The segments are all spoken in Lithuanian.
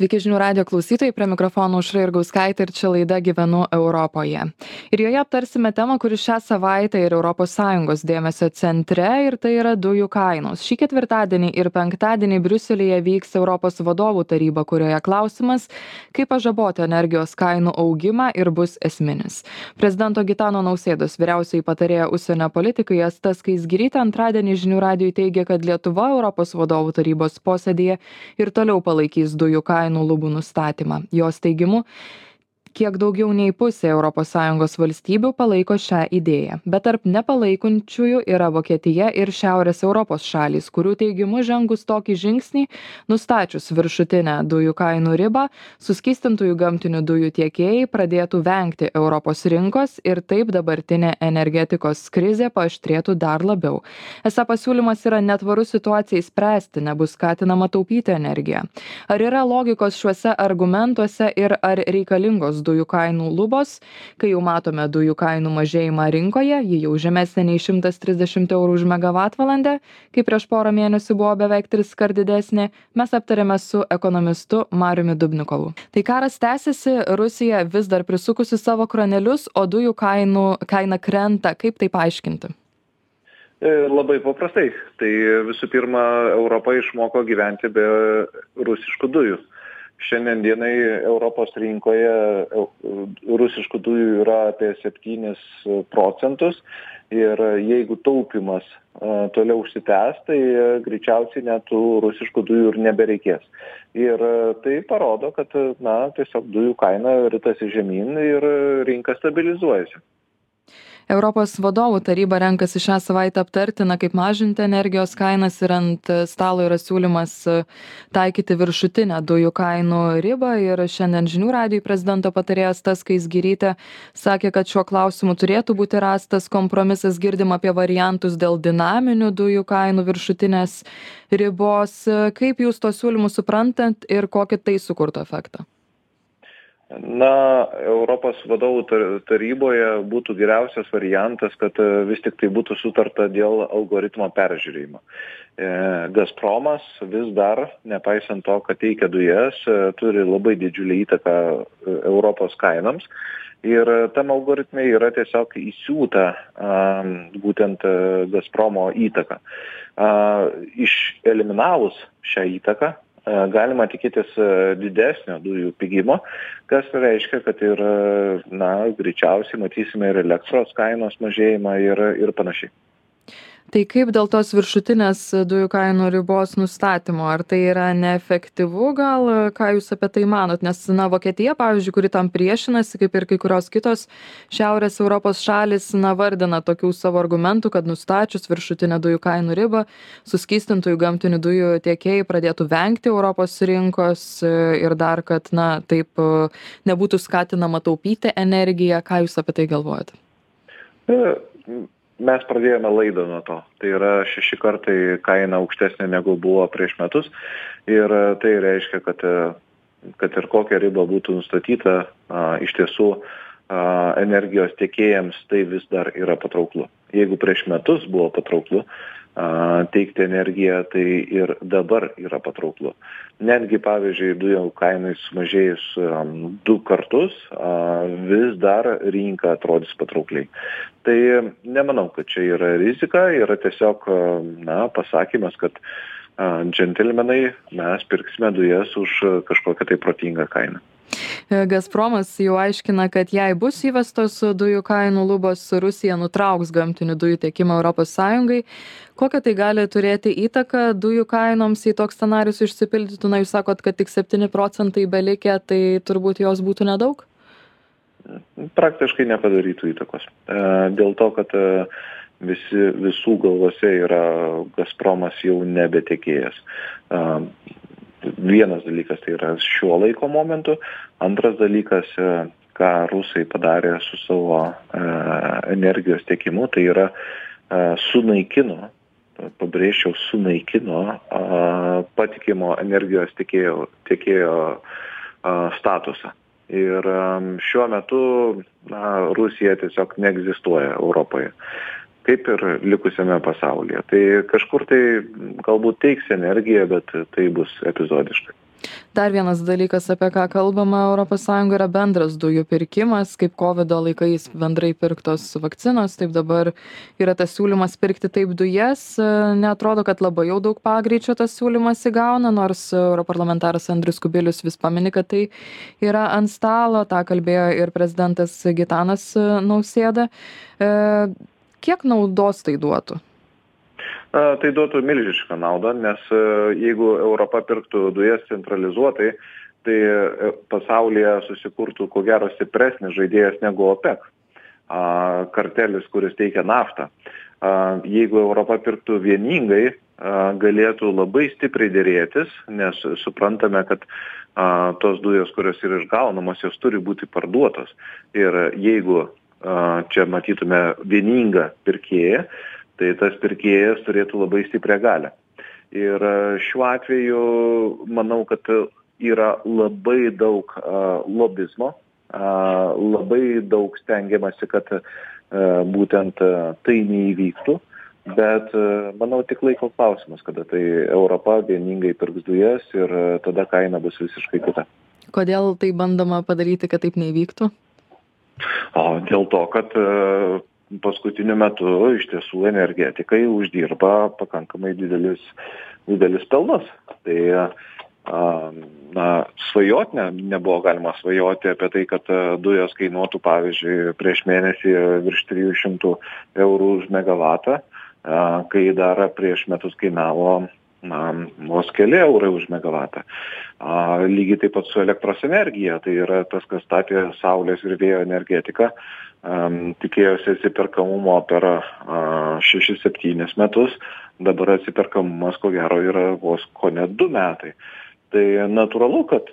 Sveiki žinių radio klausytojai, prie mikrofono užra ir gauskaitė ir čia laida Gyvenu Europoje. Ir joje aptarsime temą, kuri šią savaitę ir ES dėmesio centre ir tai yra dujų kainos. Šį ketvirtadienį ir penktadienį Briuselėje vyks Europos vadovų taryba, kurioje klausimas, kaip pažaboti energijos kainų augimą ir bus esminis. Prezidento Gitano Nausėdos vyriausiai patarėja užsienio politikai Astas Kaisgirytė antradienį žinių radijui teigė, kad Lietuva Europos vadovų tarybos posėdėje ir toliau palaikys dujų kainų kainų lubų nustatymą. Jos teigimu kiek daugiau nei pusė europos sąjungos valstybių palaiko šią idėją. Bet tarp nepalaikančiųjų yra vokietija ir šiaurės europos šalys kurių teigimu žengus tokį žingsnį nustačius viršutinę dujų kainų ribą suskystintųjų gamtinių dujų tiekėjai pradėtų vengti europos rinkos ir taip dabartinė energetikos krizė paaštrėtų dar labiau. Esą pasiūlymas yra netvarus situacijai spręsti nebus skatinama taupyti energiją. Ar yra logikos šiuose argumentuose ir ar reikalingos dujų kainų lubos. Kai jau matome dujų kainų mažėjimą rinkoje ji jau žemesnė nei šimtas trisdešimt eurų už megavatvalandę. Kai prieš porą mėnesių buvo beveik triskart didesnė mes aptarėme su ekonomistu mariumi dubnikovu. Tai karas tęsiasi rusija vis dar prisukusi savo kranelius o dujų kainų kaina krenta. Kaip tai paaiškinti? E, Labai paprastai. Tai visų pirma, Europa išmoko gyventi be rusiškų dujų šiandien dienai europos rinkoje rusiškų dujų yra apie septynis procentus. Ir jeigu taupymas toliau užsitęs tai greičiausiai net tų rusiškų dujų ir nebereikės. Ir tai parodo kad na tiesiog dujų kaina ritasi žemyn ir rinka stabilizuojasi europos vadovų taryba renkasi šią savaitę aptarti na kaip mažinti energijos kainas ir ant stalo yra siūlymas taikyti viršutinę dujų kainų ribą. Ir šiandien žinių radijui prezidento patarėja asta skaisgirytė sakė kad šiuo klausimu turėtų būti rastas kompromisas. Girdim apie variantus dėl dinaminių dujų kainų viršutinės ribos. Kaip jūs tuos siūlymus suprantat ir kokį tai sukurtų efektą na europos vadovų taryboje būtų geriausias variantas kad e, vis tiktai būtų sutarta dėl algoritmo peržiūrėjimo. E, gazpromas vis dar nepaisant to kad teikia dujas e, turi labai didžiulę įtaką europos kainoms. Ir tam algoritme yra tiesiog įsiūta būtent gazpromo įtaka. Išeliminavus šią įtaką galima tikėtis e, didesnio dujų pigimo, kas reiškia, kad ir, na, greičiausiai matysime ir elektros kainos mažėjimą ir, ir panašiai tai kaip dėl tos viršutinės dujų kainų ribos nustatymo? Ar tai yra neefektyvu gal? Ką jūs apie tai manot? Nes na vokietija pavyzdžiui kuri tam priešinasi kaip ir kai kurios kitos šiaurės europos šalys na vardina tokių savo argumentų kad nustačius viršutinę dujų kainų ribą suskystintųjų gamtinių dujų tiekėjai pradėtų vengti europos rinkos ir dar kad na taip nebūtų skatinama taupyti energiją. Ką jūs apie tai galvojat mes pradėjome laidą nuo to. Tai yra šeši kartai kaina aukštesnė negu buvo prieš metus. Ir tai reiškia kad kad ir kokia riba būtų nustatyta iš tiesų energijos tiekėjams tai vis dar yra patrauklu. Jeigu prieš metus buvo patrauklu teikti energiją, tai ir dabar yra patrauklu. Netgi, pavyzdžiui, dujų kainai sumažėjus du kartus, vis dar rinka atrodys patraukliai. Tai nemanau, kad čia yra rizika, yra tiesiog, na, pasakymas, kad džentelmenai, mes pirksime dujas už kažkokią tai protingą kainą. Gazpromas jau aiškina, kad jei bus įvestos dujų kainų lubos, Rusija nutrauks gamtinių dujų tiekimą ES. Kokią tai gali turėti įtaką dujų kainoms, jei toks scenarius išsipildytų? Na, jūs sakot, kad tik 7 procentai belikė, tai turbūt jos būtų nedaug? Praktiškai nepadarytų įtakos. E, dėl to, kad e, visi, visų galvose yra Gazpromas jau nebetekėjęs e, vienas dalykas tai yra šiuo laiko momentu antras dalykas e, ką rusai padarė su savo e, energijos tiekimu tai yra e, sunaikino pabrėžčiau sunaikino patikimo energijos tiekėjo, tiekėjo statusą. Ir šiuo metu na, Rusija tiesiog neegzistuoja Europoje kaip ir likusiame pasaulyje. Tai kažkur tai galbūt teiks energiją, bet tai bus epizodiškai. Dar vienas dalykas apie ką kalbama sąjungoj yra bendras dujų pirkimas. Kaip kovido laikais bendrai pirktos vakcinos taip dabar yra tas siūlymas pirkti taip dujas. Neatrodo kad labai jau daug pagreičio tas siūlymas įgauna nors europarlamentaras andrius kubilius vis pamini kad tai yra ant stalo. Tą kalbėjo ir prezidentas gitanas nausėda. E, kiek naudos tai duotų? Tai duotų milžinišką naudą nes e, jeigu europa pirktų dujas centralizuotai tai e, pasaulyje susikurtų ko gero stipresnis žaidėjas negu opec kartelis kuris teikia naftą. Jeigu europa pirktų vieningai galėtų labai stipriai derėtis nes suprantame kad a, tos dujos kurios yra išgaunamos jos turi būti parduotos. Ir jeigu čia matytume vieningą pirkėją tai tas pirkėjas turėtų labai stiprią galią. Ir šiuo atveju manau, kad yra labai daug lobizmo, labai daug stengiamasi, kad būtent tai neįvyktų. Bet manau tik laiko klausimas, kada tai Europa vieningai pirks dujas ir tada kaina bus visiškai kita. Kodėl tai bandoma padaryti, kad taip neįvyktų? O dėl to, kad paskutiniu metu iš tiesų energetikai uždirba pakankamai didelius, didelius pelnus. Tai na, svajot ne, nebuvo galima svajoti apie tai, kad dujos kainuotų, pavyzdžiui, prieš mėnesį virš 300 eurų už megavatą, kai dar prieš metus kainavo na, vos keli eurai už megavatą. A, lygiai taip pat su elektros energija, tai yra tas, kas statė saulės ir vėjo energetiką, um, tikėjosi atsiperkamumo per uh, 6-7 metus, dabar atsiperkamumas ko gero yra vos ko net 2 metai. Tai natūralu, kad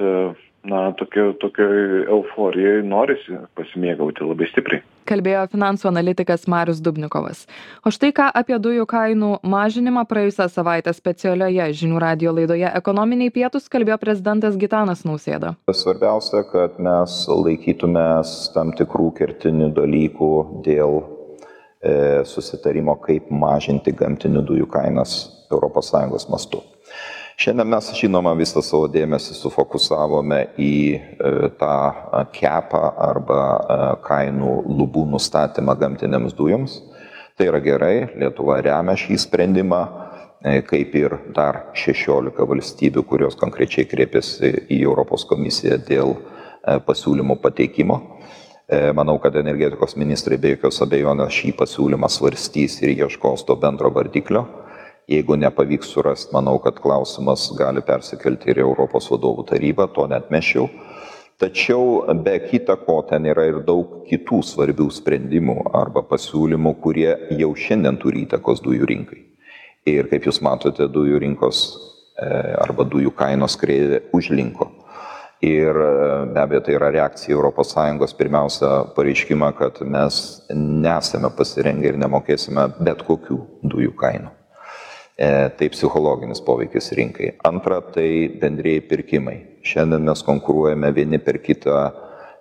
na tokio tokioj euforijoj norisi pasimėgauti labai stipriai. Kalbėjo finansų analitikas marius dubnikovas. O štai ką apie dujų kainų mažinimą praėjusią savaitę specialioje žinių radijo laidoje ekonominiai pietūs kalbėjo prezidentas gitanas nausėda. Svarbiausia kad mes laikytumės tam tikrų kertinių dalykų dėl e, susitarimo kaip mažinti gamtinių dujų kainas europos sąjungos mastu šiandien mes žinoma visą savo dėmesį sufokusavome į e, tą kepą arba e, kainų lubų nustatymą gamtinėms dujoms. Tai yra gerai, Lietuva remia šį sprendimą, e, kaip ir dar 16 valstybių, kurios konkrečiai kreipėsi į Europos komisiją dėl pasiūlymų pateikimo. Manau, kad energetikos ministrai be jokios abejonės šį pasiūlymą svarstys ir ieškos to bendro vardiklio jeigu nepavyks surast manau kad klausimas gali persikelti ir į europos vadovų tarybą to neatmesčiau. Tačiau be kita ko ten yra ir daug kitų svarbių sprendimų arba pasiūlymų kurie jau šiandien turi įtakos dujų rinkai. Ir kaip jūs matote dujų rinkos e, arba dujų kainos kreivė užlinko. Ir e, be abejo tai yra reakcija sąjungos pirmiausia pareiškimą kad mes nesame pasirengę ir nemokėsime bet kokių dujų kainų tai psichologinis poveikis rinkai. Antra, tai bendrėjai pirkimai. Šiandien mes konkuruojame vieni per kitą,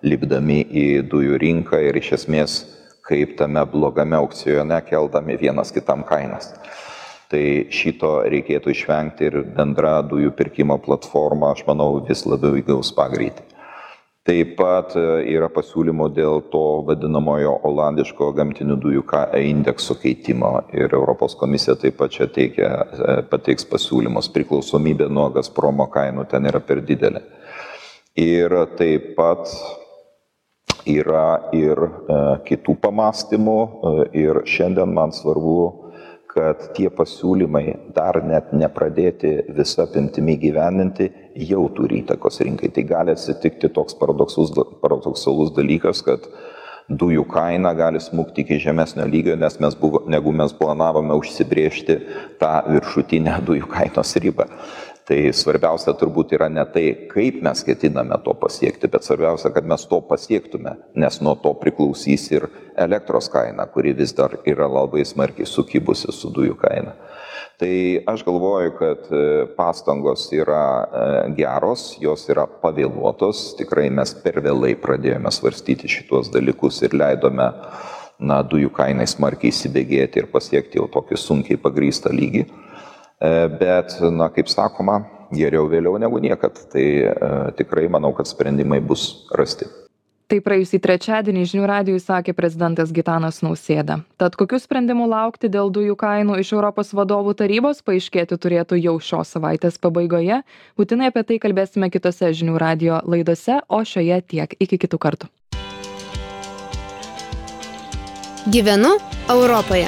lipdami į dujų rinką ir iš esmės kaip tame blogame aukcione keldami vienas kitam kainas. Tai šito reikėtų išvengti ir bendra dujų pirkimo platforma, aš manau, vis labiau įgaus pagreitį taip pat e, yra pasiūlymų dėl to vadinamojo olandiško gamtinių dujų indekso keitimo ir europos komisija taip pat čia teikia e, pateiks pasiūlymus. Priklausomybė nuo gazpromo kainų ten yra per didelė. Ir taip pat yra ir e, kitų pamąstymų ir šiandien man svarbu kad tie pasiūlymai dar net nepradėti visa apimtimi gyveninti jau turi įtakos rinkai. Tai gali atsitikti toks paradoksalus dalykas, kad dujų kaina gali smukti iki žemesnio lygio, nes mes buvo, negu mes planavome užsibriežti tą viršutinę dujų kainos ribą. Tai svarbiausia turbūt yra ne tai, kaip mes ketiname to pasiekti, bet svarbiausia, kad mes to pasiektume, nes nuo to priklausys ir elektros kaina, kuri vis dar yra labai smarkiai sukybusi su dujų kaina. Tai aš galvoju, kad e, pastangos yra e, geros, jos yra pavėluotos, tikrai mes per vėlai pradėjome svarstyti šituos dalykus ir leidome na, dujų kainai smarkiai įsibėgėti ir pasiekti jau tokį sunkiai pagrystą lygį. E, bet, na, kaip sakoma, geriau vėliau negu niekad. Tai e, tikrai manau, kad sprendimai bus rasti. Tai praėjusį trečiadienį žinių radijui sakė prezidentas Gitanas Nausėda. Tad kokius sprendimų laukti dėl dujų kainų iš Europos vadovų tarybos paaiškėti turėtų jau šios savaitės pabaigoje. Būtinai apie tai kalbėsime kitose žinių radio laidose, o šioje tiek. Iki kitų kartų. Gyvenu Europoje.